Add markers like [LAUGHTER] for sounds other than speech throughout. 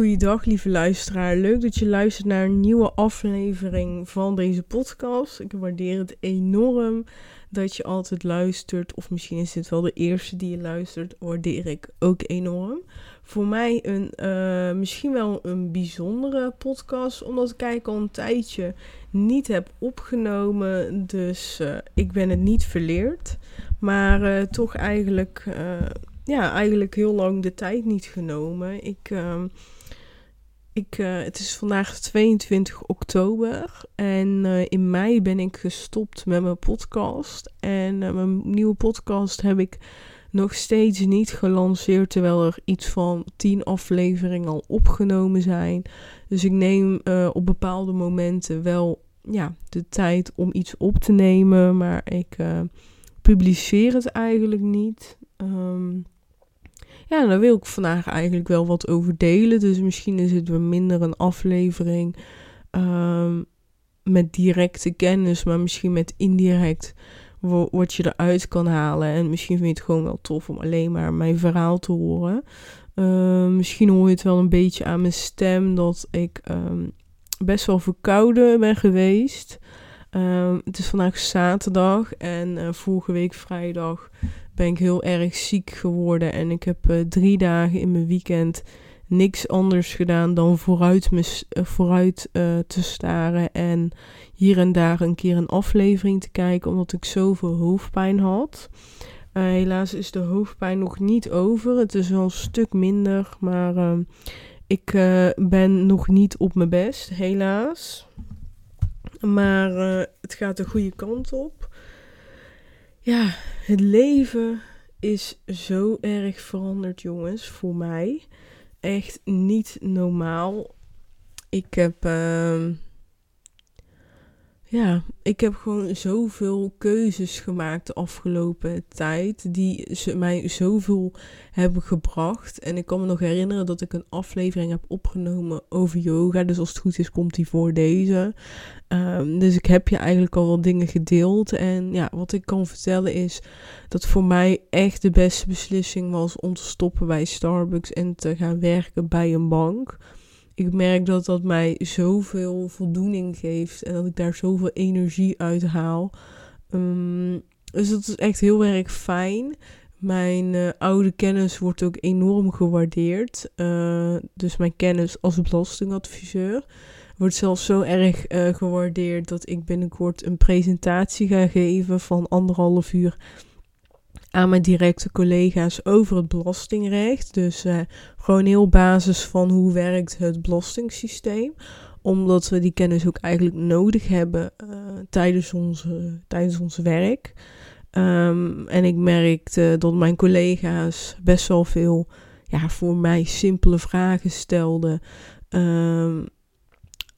goeiedag lieve luisteraar. Leuk dat je luistert naar een nieuwe aflevering van deze podcast. Ik waardeer het enorm dat je altijd luistert. Of misschien is dit wel de eerste die je luistert. Waardeer ik ook enorm. Voor mij een uh, misschien wel een bijzondere podcast. Omdat ik eigenlijk al een tijdje niet heb opgenomen. Dus uh, ik ben het niet verleerd. Maar uh, toch eigenlijk ja, eigenlijk heel lang de tijd niet genomen. Ik, uh, ik, uh, het is vandaag 22 oktober en uh, in mei ben ik gestopt met mijn podcast. En eh, mijn nieuwe podcast heb ik nog steeds niet gelanceerd, terwijl er iets van 10 afleveringen al opgenomen zijn. Dus ik neem op bepaalde momenten wel ja, de tijd om iets op te nemen, maar ik publiceer het eigenlijk niet. Um, ja, daar wil ik vandaag eigenlijk wel wat over delen. Dus misschien is het weer minder een aflevering um, met directe kennis, maar misschien met indirect wat je eruit kan halen. En misschien vind je het gewoon wel tof om alleen maar mijn verhaal te horen. Uh, misschien hoor je het wel een beetje aan mijn stem dat ik um, best wel verkouden ben geweest. Het is vandaag zaterdag en uh, vorige week vrijdag ben ik heel erg ziek geworden. En ik heb uh, drie dagen in mijn weekend niks anders gedaan dan vooruit, me, uh, vooruit uh, te staren. En hier en daar een keer een aflevering te kijken, omdat ik zoveel hoofdpijn had. helaas is de hoofdpijn nog niet over. Het is wel een stuk minder, maar ehm, ik ben nog niet op mijn best, helaas. Maar het gaat de goede kant op. Ja, het leven is zo erg veranderd, jongens, voor mij. Echt niet normaal. Ik heb. Uh, ja, ik heb gewoon zoveel keuzes gemaakt de afgelopen tijd. Die ze mij zoveel hebben gebracht. En ik kan me nog herinneren dat ik een aflevering heb opgenomen over yoga. Dus als het goed is, komt die voor deze. Um, dus ik heb je eigenlijk al wat dingen gedeeld. En ja, wat ik kan vertellen is dat voor mij echt de beste beslissing was om te stoppen bij Starbucks en te gaan werken bij een bank ik merk dat dat mij zoveel voldoening geeft en dat ik daar zoveel energie uit haal. Um, dus dat is echt heel erg fijn. Mijn uh, oude kennis wordt ook enorm gewaardeerd. Uh, dus mijn kennis als belastingadviseur wordt zelfs zo erg uh, gewaardeerd dat ik binnenkort een presentatie ga geven van anderhalf uur aan mijn directe collega's over het belastingrecht. Dus uh, gewoon heel basis van hoe werkt het belastingssysteem. Omdat we die kennis ook eigenlijk nodig hebben uh, tijdens, onze, tijdens ons werk. Um, en ik merkte dat mijn collega's best wel veel ja, voor mij simpele vragen stelden. Um,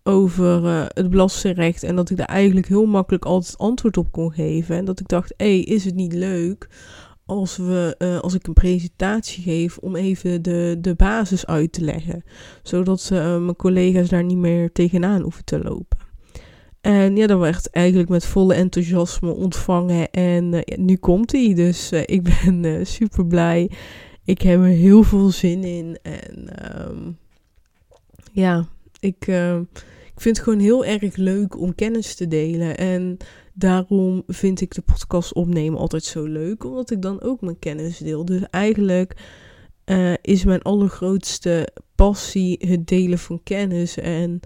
over uh, het belastingrecht. En dat ik daar eigenlijk heel makkelijk altijd antwoord op kon geven. En dat ik dacht, hé, hey, is het niet leuk als, we, uh, als ik een presentatie geef om even de, de basis uit te leggen. Zodat uh, mijn collega's daar niet meer tegenaan hoeven te lopen. En ja, dat werd eigenlijk met volle enthousiasme ontvangen. En nu komt hij. Dus [LAUGHS] ik ben super blij. Ik heb er heel veel zin in. En um, ja, ik vind het gewoon heel erg leuk om kennis te delen. En daarom vind ik de podcast opnemen altijd zo leuk, omdat ik dan ook mijn kennis deel. Dus eigenlijk uh, is mijn allergrootste passie het delen van kennis. En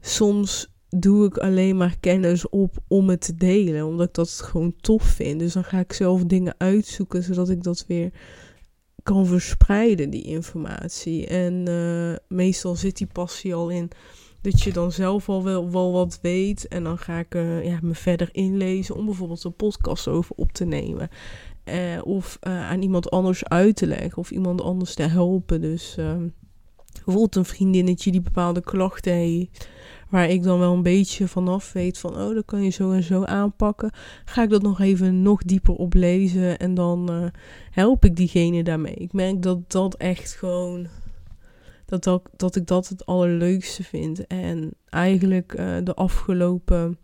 soms doe ik alleen maar kennis op om het te delen, omdat ik dat gewoon tof vind. Dus dan ga ik zelf dingen uitzoeken, zodat ik dat weer kan verspreiden, die informatie. En uh, meestal zit die passie al in dat je dan zelf al wel, wel wat weet. En dan ga ik uh, ja, me verder inlezen om bijvoorbeeld een podcast over op te nemen. Uh, of uh, aan iemand anders uit te leggen of iemand anders te helpen. Dus bijvoorbeeld een vriendinnetje die bepaalde klachten heeft. Waar ik dan wel een beetje vanaf weet van, oh, dat kan je zo en zo aanpakken. Ga ik dat nog even nog dieper oplezen en dan help ik diegene daarmee. Ik merk dat dat echt gewoon dat, dat, ik dat het allerleukste vind. En eigenlijk uh, de afgelopen,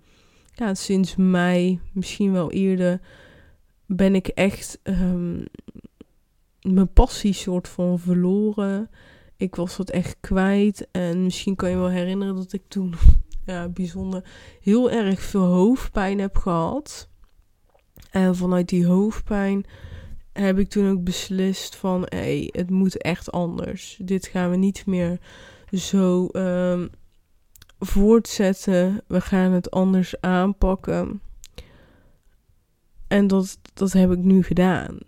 ja, sinds mei, misschien wel eerder, ben ik echt um, mijn passie soort van verloren. Ik was dat echt kwijt. En misschien kan je wel herinneren dat ik toen [LAUGHS] ja, bijzonder heel erg veel hoofdpijn heb gehad. En vanuit die hoofdpijn heb ik toen ook beslist van... hé, hey, het moet echt anders. Dit gaan we niet meer zo um, voortzetten. We gaan het anders aanpakken. En dat, dat heb ik nu gedaan.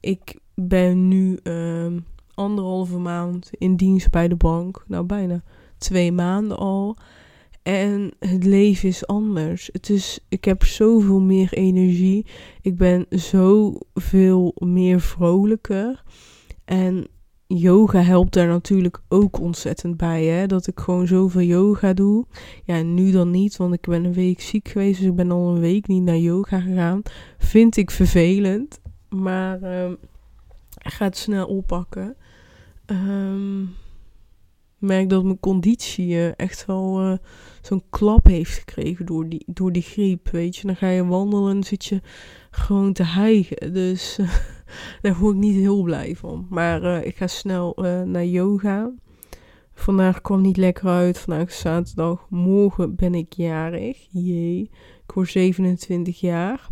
Ik ben nu um, anderhalve maand in dienst bij de bank. Nou, bijna twee maanden al. En het leven is anders. Het is, ik heb zoveel meer energie. Ik ben zoveel meer vrolijker. En yoga helpt daar natuurlijk ook ontzettend bij. Hè? Dat ik gewoon zoveel yoga doe. Ja, nu dan niet, want ik ben een week ziek geweest. Dus ik ben al een week niet naar yoga gegaan. Vind ik vervelend. Maar ik ga het snel oppakken. Um, merk dat mijn conditie uh, echt wel uh, zo'n klap heeft gekregen door die, door die griep. Weet je, dan ga je wandelen en zit je gewoon te hijgen. Dus [LAUGHS] daar word ik niet heel blij van. Maar ik ga snel naar yoga. Vandaag kwam niet lekker uit. Vandaag is zaterdag. Morgen ben ik jarig. Jee. Ik word 27 jaar.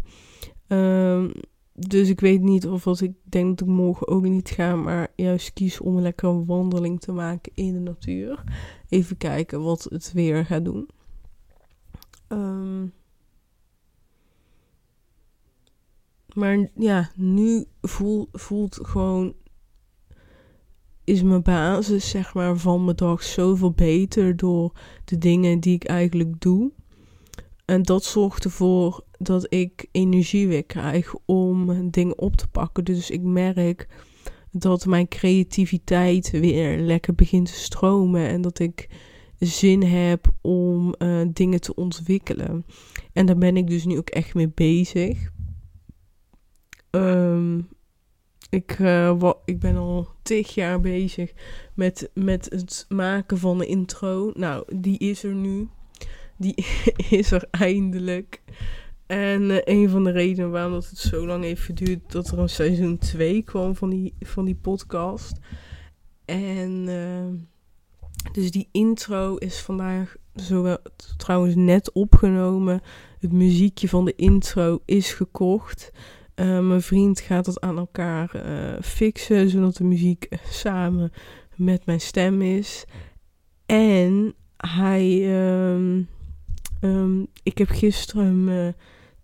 Um, dus ik weet niet of als ik denk dat ik morgen ook niet ga, maar juist kies om een lekkere wandeling te maken in de natuur. Even kijken wat het weer gaat doen. Um, maar ja, nu voel, voelt gewoon. Is mijn basis, zeg maar, van mijn dag zoveel beter door de dingen die ik eigenlijk doe. En dat zorgt ervoor dat ik energie weer krijg om dingen op te pakken. Dus ik merk dat mijn creativiteit weer lekker begint te stromen en dat ik zin heb om uh, dingen te ontwikkelen. En daar ben ik dus nu ook echt mee bezig. Um, ik, uh, ik ben al tig jaar bezig met, met het maken van een intro. Nou, die is er nu. Die [LAUGHS] is er eindelijk. En uh, een van de redenen waarom dat het zo lang heeft geduurd, dat er een seizoen 2 kwam van die, van die podcast. En uh, dus die intro is vandaag zowel trouwens net opgenomen. Het muziekje van de intro is gekocht. Uh, mijn vriend gaat dat aan elkaar fixen, zodat de muziek samen met mijn stem is. En hij, um, um, ik heb gisteren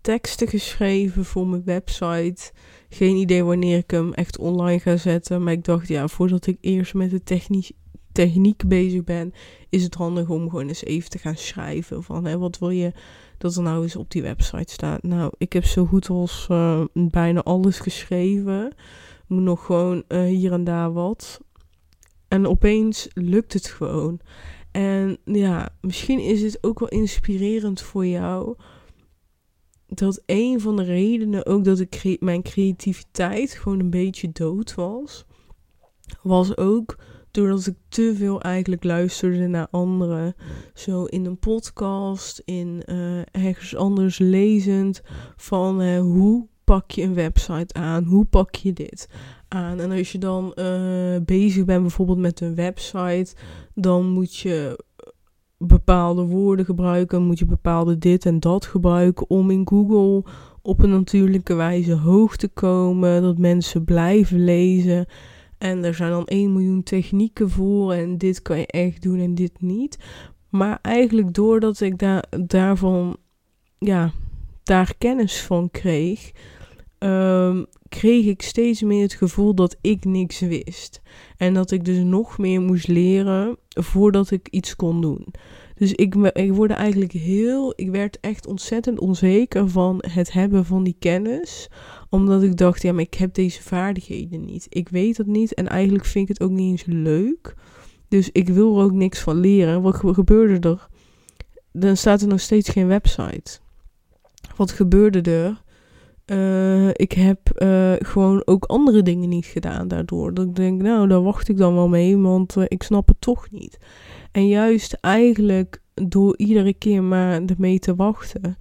teksten geschreven voor mijn website. Geen idee wanneer ik hem echt online ga zetten. Maar ik dacht, ja, voordat ik eerst met de techniek, bezig ben, is het handig om gewoon eens even te gaan schrijven. Van hè, wat wil je dat er nou eens op die website staat? Nou, ik heb zo goed als uh, bijna alles geschreven. Moet nog gewoon uh, hier en daar wat. En opeens lukt het gewoon. En ja, misschien is het ook wel inspirerend voor jou dat een van de redenen ook dat ik mijn creativiteit gewoon een beetje dood was, was ook doordat ik te veel eigenlijk luisterde naar anderen. Zo in een podcast, in uh, ergens anders lezend van uh, hoe pak je een website aan, hoe pak je dit aan. En als je dan uh, bezig bent bijvoorbeeld met een website, dan moet je bepaalde woorden gebruiken, moet je bepaalde dit en dat gebruiken om in Google op een natuurlijke wijze hoog te komen, dat mensen blijven lezen. En er zijn dan 1 miljoen technieken voor en dit kan je echt doen en dit niet. Maar eigenlijk doordat ik daar daarvan, ja, daar kennis van kreeg, um, kreeg ik steeds meer het gevoel dat ik niks wist. En dat ik dus nog meer moest leren voordat ik iets kon doen. Dus ik, ik word eigenlijk heel. Ik werd echt ontzettend onzeker van het hebben van die kennis. Omdat ik dacht, ja, maar ik heb deze vaardigheden niet. Ik weet het niet. En eigenlijk vind ik het ook niet eens leuk. Dus ik wil er ook niks van leren. Wat gebeurde er? Dan staat er nog steeds geen website. Wat gebeurde er? Uh, ik heb uh, gewoon ook andere dingen niet gedaan daardoor. Dat ik denk, nou, daar wacht ik dan wel mee, want uh, ik snap het toch niet. En juist eigenlijk door iedere keer maar ermee te wachten,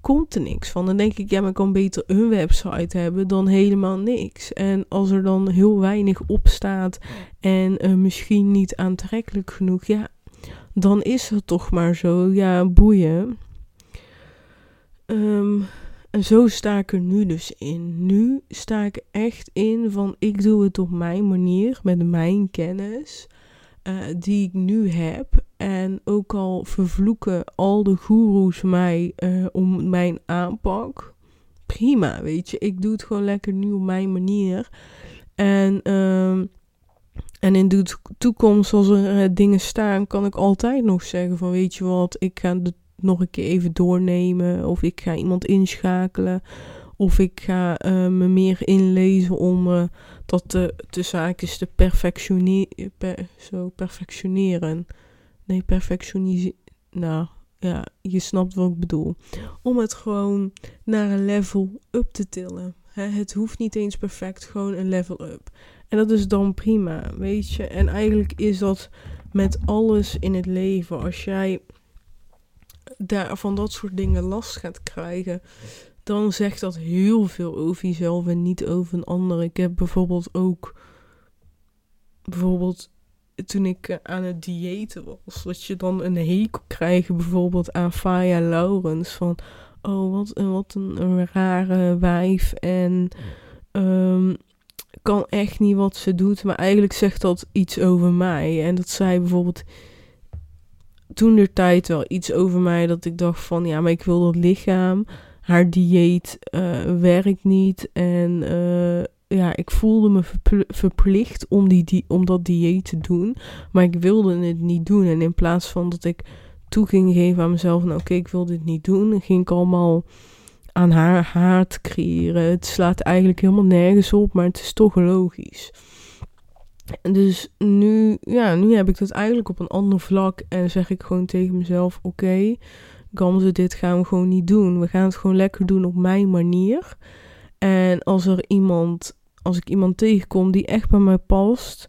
komt er niks van. Dan denk ik, ja, maar ik kan beter een website hebben dan helemaal niks. En als er dan heel weinig op staat en misschien niet aantrekkelijk genoeg, ja, dan is het toch maar zo. Ja, boeien. Um, en zo sta ik er nu dus in. Nu sta ik echt in van ik doe het op mijn manier, met mijn kennis uh, die ik nu heb. En ook al vervloeken al de goeroes mij uh, om mijn aanpak. Prima, weet je. Ik doe het gewoon lekker nu op mijn manier. En, uh, en in de toekomst, als er uh, dingen staan, kan ik altijd nog zeggen van weet je wat, ik ga de nog een keer even doornemen. Of ik ga iemand inschakelen. Of ik ga uh, me meer inlezen om uh, dat te, te zaakjes te zo perfectioneren. Nee, perfectioniseren. Nou, ja, je snapt wat ik bedoel. Om het gewoon naar een level up te tillen. Het hoeft niet eens perfect, gewoon een level up. En dat is dan prima, weet je. En eigenlijk is dat met alles in het leven. Als jij daar, van dat soort dingen last gaat krijgen, dan zegt dat heel veel over jezelf en niet over een ander. Ik heb bijvoorbeeld ook, bijvoorbeeld toen ik eh, aan het diëten was, dat je dan een hekel krijgt bijvoorbeeld aan Faya Laurens van, oh wat, wat een, een rare wijf en um, kan echt niet wat ze doet, maar eigenlijk zegt dat iets over mij. En dat zij bijvoorbeeld toen de tijd wel iets over mij dat ik dacht van ja, maar ik wil dat lichaam. Haar dieet uh, werkt niet. En uh, ja, ik voelde me verplicht om, die, die, om dat dieet te doen. Maar ik wilde het niet doen. En in plaats van dat ik toe ging geven aan mezelf, nou oké, ik wil dit niet doen, ging ik allemaal aan haar haat creëren. Het slaat eigenlijk helemaal nergens op, maar het is toch logisch. Dus nu, ja, nu heb ik dat eigenlijk op een ander vlak en zeg ik gewoon tegen mezelf: oké, okay, Gamze, dit gaan we gewoon niet doen. We gaan het gewoon lekker doen op mijn manier. En als er iemand, als ik iemand tegenkom die echt bij mij past,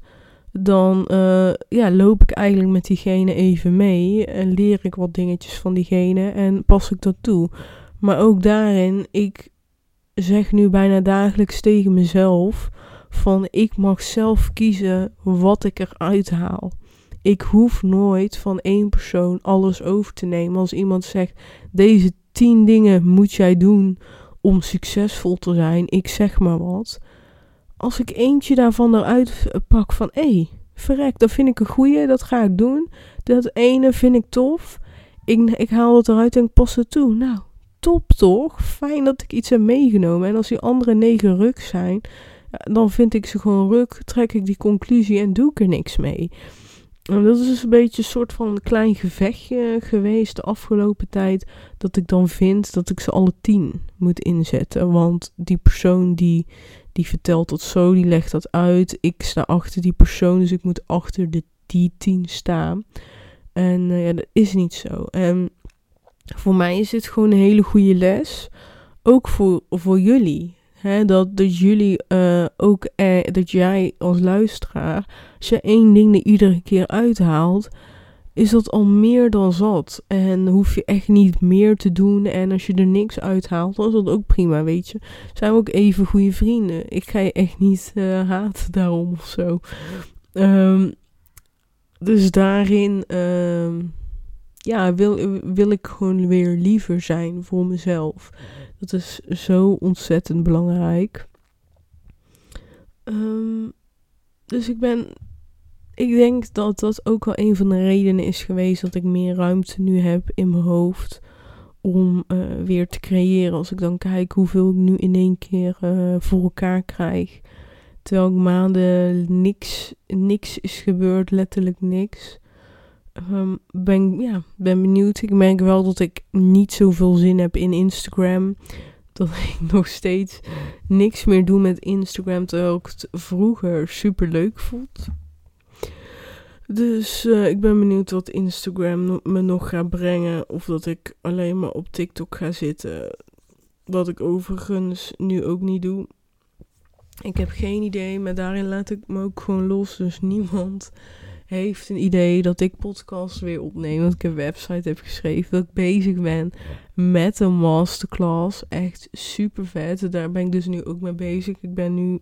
dan uh, ja, loop ik eigenlijk met diegene even mee en leer ik wat dingetjes van diegene en pas ik dat toe. Maar ook daarin, ik zeg nu bijna dagelijks tegen mezelf van ik mag zelf kiezen wat ik eruit haal. Ik hoef nooit van één persoon alles over te nemen. Als iemand zegt: deze tien dingen moet jij doen om succesvol te zijn, ik zeg maar wat. Als ik eentje daarvan eruit pak van hé, hey, verrek, dat vind ik een goeie, dat ga ik doen. Dat ene vind ik tof. Ik, ik haal het eruit en ik pas het toe. Nou, top toch? Fijn dat ik iets heb meegenomen. En als die andere negen ruk zijn, dan vind ik ze gewoon ruk, trek ik die conclusie en doe ik er niks mee. En dat is dus een beetje een soort van klein gevechtje geweest de afgelopen tijd. Dat ik dan vind dat ik ze alle tien moet inzetten. Want die persoon die, die vertelt dat zo, die legt dat uit. Ik sta achter die persoon, dus ik moet achter de, die tien staan. En uh, ja, dat is niet zo. En voor mij is dit gewoon een hele goede les. Ook voor, voor jullie. Hè, dat, dat jullie uh, ook, eh, dat jij als luisteraar, als je één ding er iedere keer uithaalt, is dat al meer dan zat. En hoef je echt niet meer te doen. En als je er niks uithaalt, dan is dat ook prima, weet je. Zijn we ook even goede vrienden. Ik ga je echt niet uh, haten daarom of zo. Um, dus daarin, um, ja, wil, wil ik gewoon weer liever zijn voor mezelf. Dat is zo ontzettend belangrijk. Um, dus ik ben. Ik denk dat dat ook wel een van de redenen is geweest dat ik meer ruimte nu heb in mijn hoofd. Om uh, weer te creëren. Als ik dan kijk hoeveel ik nu in één keer uh, voor elkaar krijg. Terwijl ik maanden niks, niks is gebeurd, letterlijk niks. Um, ben, ja, ben benieuwd. Ik merk wel dat ik niet zoveel zin heb in Instagram. Dat [LAUGHS] ik nog steeds niks meer doe met Instagram. Terwijl ik het vroeger super leuk vond. Dus uh, ik ben benieuwd wat Instagram me nog gaat brengen. Of dat ik alleen maar op TikTok ga zitten. Wat ik overigens nu ook niet doe. Ik heb geen idee, maar daarin laat ik me ook gewoon los. Dus [LAUGHS] niemand heeft een idee dat ik podcast weer opneem. Dat ik een website heb geschreven. Dat ik bezig ben met een masterclass. Echt super vet. Daar ben ik dus nu ook mee bezig. Ik ben nu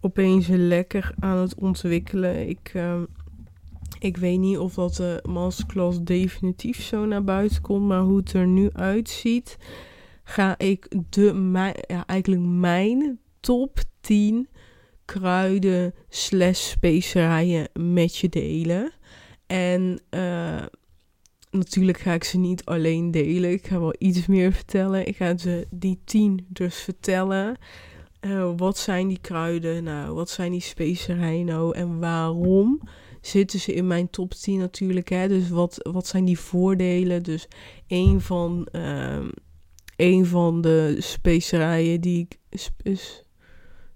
opeens lekker aan het ontwikkelen. Ik, ehm, ik weet niet of dat de masterclass definitief zo naar buiten komt. Maar hoe het er nu uitziet, ga ik de, mijn, ja, eigenlijk mijn top 10 kruiden slash specerijen met je delen. En uh, natuurlijk ga ik ze niet alleen delen. Ik ga wel iets meer vertellen. Ik ga ze die 10 dus vertellen. Uh, wat zijn die kruiden nou? Wat zijn die specerijen nou? En waarom zitten ze in mijn top 10 natuurlijk? Hè? Dus wat, wat zijn die voordelen? Dus een van, uh, een van de specerijen die ik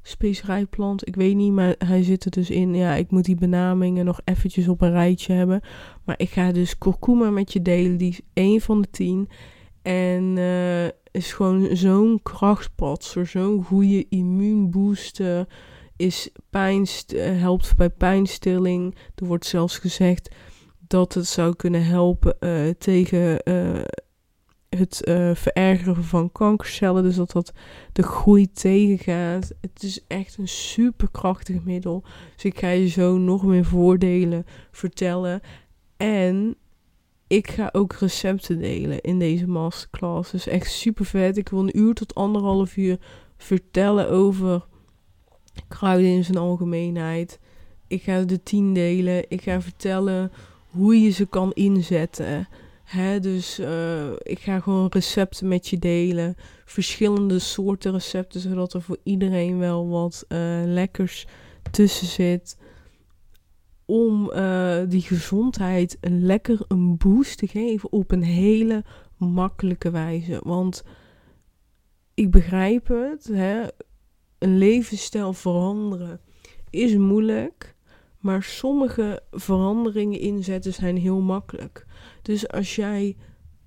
specerijplant. Ik weet niet, maar hij zit er dus in. Ja, ik moet die benamingen nog eventjes op een rijtje hebben. Maar ik ga dus kurkuma met je delen. Die is één van de tien. En uh, is gewoon zo'n krachtpatser. Zo'n goede immuunbooster. Is pijnst uh, helpt bij pijnstilling. Er wordt zelfs gezegd dat het zou kunnen helpen uh, tegen het uh, verergeren van kankercellen. Dus dat dat de groei tegengaat. Het is echt een superkrachtig middel. Dus ik ga je zo nog meer voordelen vertellen. En ik ga ook recepten delen in deze masterclass. Dus echt super vet. Ik wil een uur tot anderhalf uur vertellen over kruiden in zijn algemeenheid. Ik ga de tien delen. Ik ga vertellen hoe je ze kan inzetten. Hè, dus uh, ik ga gewoon recepten met je delen. Verschillende soorten recepten, zodat er voor iedereen wel wat uh, lekkers tussen zit. Om uh, die gezondheid een lekker een boost te geven op een hele makkelijke wijze. Want ik begrijp het, hè, een levensstijl veranderen is moeilijk. Maar sommige veranderingen inzetten zijn heel makkelijk. Dus als jij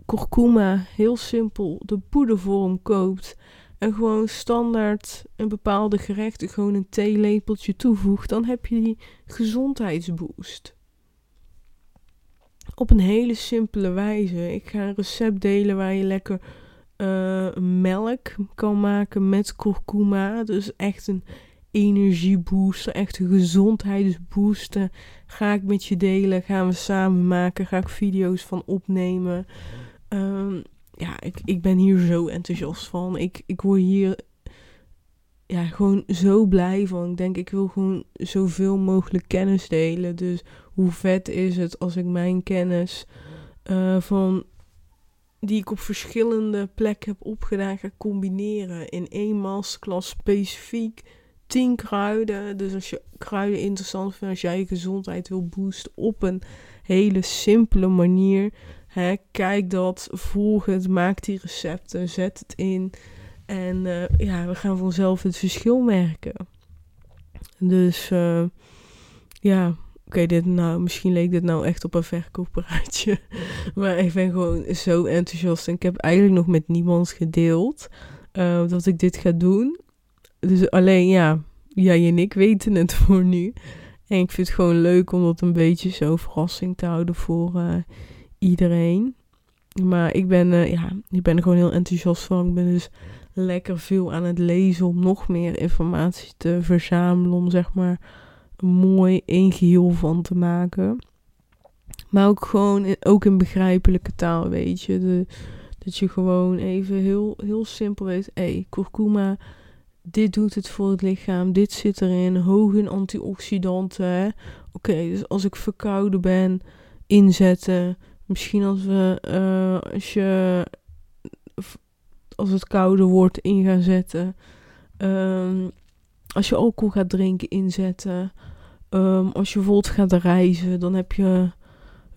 kurkuma heel simpel de poedervorm koopt en gewoon standaard een bepaalde gerechten gewoon een theelepeltje toevoegt, dan heb je die gezondheidsboost. Op een hele simpele wijze. Ik ga een recept delen waar je lekker uh, melk kan maken met kurkuma. Dus echt een energiebooster, echt een gezondheidsbooster. Ga ik met je delen, gaan we samen maken, ga ik video's van opnemen. Um, ja, ik, ik ben hier zo enthousiast van. Ik, ik word hier ja, gewoon zo blij van. Ik denk, ik wil gewoon zoveel mogelijk kennis delen. Dus hoe vet is het als ik mijn kennis uh, van die ik op verschillende plekken heb opgedaan ga combineren in één masterclass specifiek 10 kruiden. Dus als je kruiden interessant vindt, als jij je gezondheid wil boosten op een hele simpele manier. Hè, kijk dat, volg het, maak die recepten, zet het in. En uh, ja, we gaan vanzelf het verschil merken. Dus uh, ja, oké, dit nou, misschien leek dit nou echt op een verkooppraatje. [LAUGHS] maar ik ben gewoon zo enthousiast. En ik heb eigenlijk nog met niemand gedeeld uh, dat ik dit ga doen. Dus alleen ja, jij en ik weten het [LAUGHS] voor nu. En ik vind het gewoon leuk om dat een beetje zo verrassing te houden voor uh, iedereen. Maar ik ben, uh, ja, ik ben er gewoon heel enthousiast van. Ik ben dus lekker veel aan het lezen om nog meer informatie te verzamelen. Om zeg maar een mooi een geheel van te maken. Maar ook gewoon in, ook in begrijpelijke taal, weet je. Dat je gewoon even heel, heel simpel weet. Hé, hey, kurkuma dit doet het voor het lichaam, dit zit erin, hoog in antioxidanten. Oké, dus als ik verkouden ben, inzetten. Misschien als we, uh, als je, als het kouder wordt, in gaan zetten. Um, als je alcohol gaat drinken, inzetten. Um, als je bijvoorbeeld gaat reizen, dan heb je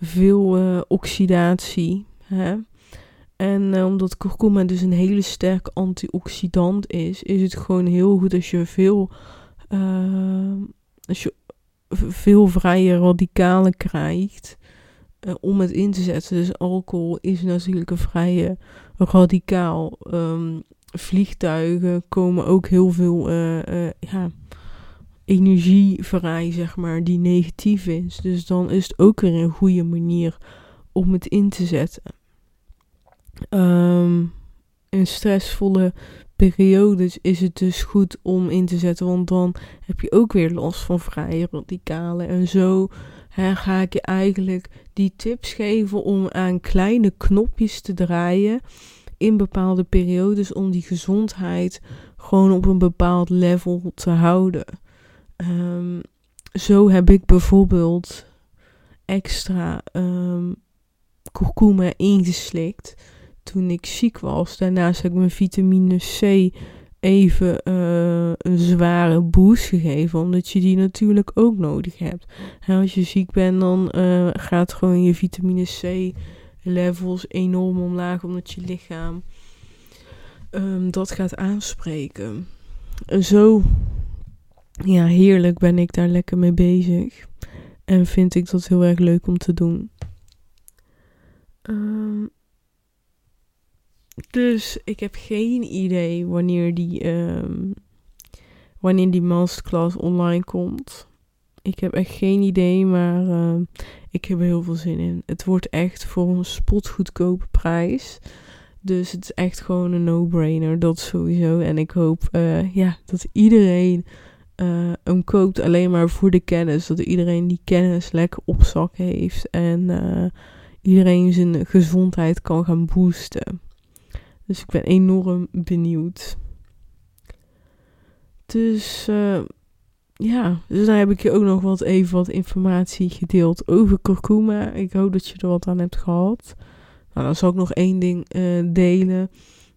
veel uh, oxidatie. Hè? En uh, omdat kurkuma dus een hele sterke antioxidant is, is het gewoon heel goed als je veel, uh, als je veel vrije radicalen krijgt uh, om het in te zetten. Dus alcohol is natuurlijk een vrije radicaal. Um, vliegtuigen komen ook heel veel ja, energievrij, zeg maar, die negatief is. Dus dan is het ook weer een goede manier om het in te zetten. Um, in stressvolle periodes is het dus goed om in te zetten, want dan heb je ook weer last van vrije radicalen. En zo hè, ga ik je eigenlijk die tips geven om aan kleine knopjes te draaien in bepaalde periodes om die gezondheid gewoon op een bepaald level te houden. Um, zo heb ik bijvoorbeeld extra um, kurkuma ingeslikt toen ik ziek was. Daarnaast heb ik mijn vitamine C even uh, een zware boost gegeven, omdat je die natuurlijk ook nodig hebt. En als je ziek bent, dan uh, gaat gewoon je vitamine C levels enorm omlaag, omdat je lichaam um, dat gaat aanspreken. En zo, ja, heerlijk ben ik daar lekker mee bezig. En vind ik dat heel erg leuk om te doen. Um, dus ik heb geen idee wanneer die, um, wanneer die masterclass online komt. Ik heb echt geen idee, maar uh, ik heb er heel veel zin in. Het wordt echt voor een spotgoedkope prijs. Dus het is echt gewoon een no-brainer, dat sowieso. En ik hoop uh, ja, dat iedereen uh, hem koopt alleen maar voor de kennis. Dat iedereen die kennis lekker op zak heeft. En uh, iedereen zijn gezondheid kan gaan boosten. Dus ik ben enorm benieuwd. Dus uh, ja, dus daar heb ik je ook nog wat even wat informatie gedeeld over kurkuma. Ik hoop dat je er wat aan hebt gehad. Nou, dan zal ik nog één ding uh, delen.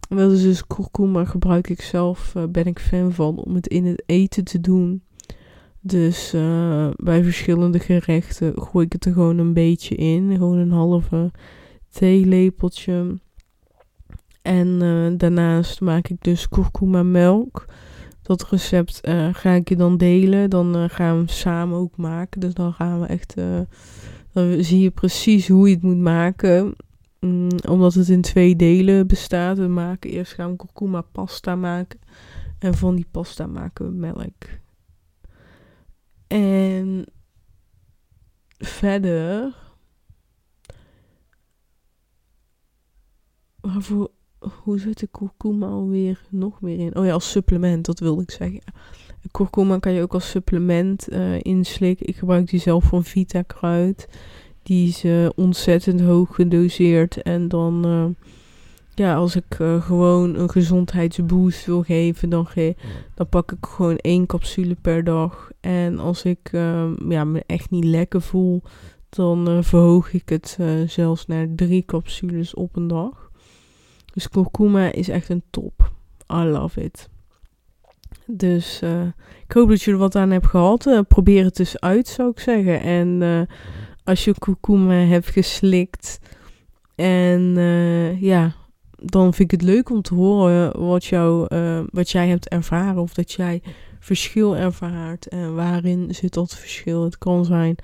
Dat is dus kurkuma gebruik ik zelf, uh, ben ik fan van, om het in het eten te doen. Dus bij verschillende gerechten gooi ik het er gewoon een beetje in. Gewoon een halve theelepeltje. En uh, daarnaast maak ik dus kurkuma melk. Dat recept uh, ga ik je dan delen. Dan uh, gaan we hem samen ook maken. Dus dan gaan we echt. dan zie je precies hoe je het moet maken. Mm, omdat het in twee delen bestaat. We maken eerst gaan we kurkuma pasta maken. En van die pasta maken we melk. En verder. Waarvoor hoe zit de kurkuma alweer nog meer in? Oh ja, als supplement, dat wilde ik zeggen. Kurkuma kan je ook als supplement uh, inslikken. Ik gebruik die zelf van Vita Kruid. Die is uh, ontzettend hoog gedoseerd. En dan, uh, ja, als ik gewoon een gezondheidsboost wil geven, dan, ge dan pak ik gewoon één capsule per dag. En als ik ja, me echt niet lekker voel, dan verhoog ik het zelfs naar drie capsules op een dag. Dus kurkuma is echt een top. I love it. Dus uh, ik hoop dat je er wat aan hebt gehad. Uh, probeer het dus uit, zou ik zeggen. En uh, als je kurkuma hebt geslikt. En ja, dan vind ik het leuk om te horen wat, jou, wat jij hebt ervaren. Of dat jij verschil ervaart. En waarin zit dat verschil? Het kan zijn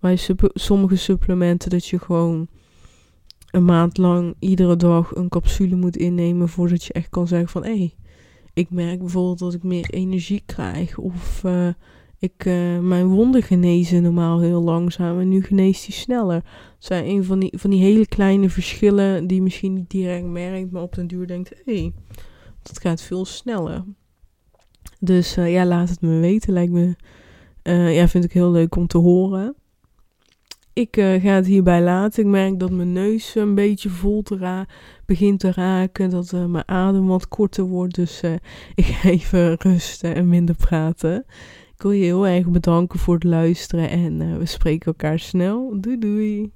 bij sommige supplementen dat je gewoon een maand lang iedere dag een capsule moet innemen voordat je echt kan zeggen van hé, hey, ik merk bijvoorbeeld dat ik meer energie krijg of uh, ik, uh, mijn wonden genezen normaal heel langzaam en nu geneest die sneller. Dat zijn een van die, van die hele kleine verschillen die je misschien niet direct merkt, maar op den duur denkt hé, hey, dat gaat veel sneller. Dus uh, ja, laat het me weten. Lijkt me, ja, vind ik heel leuk om te horen ik uh, ga het hierbij laten. Ik merk dat mijn neus een beetje vol te ra begint te raken. Dat uh, mijn adem wat korter wordt. Dus uh, [LAUGHS] ik ga even rusten en minder praten. Ik wil je heel erg bedanken voor het luisteren. En we spreken elkaar snel. Doei doei.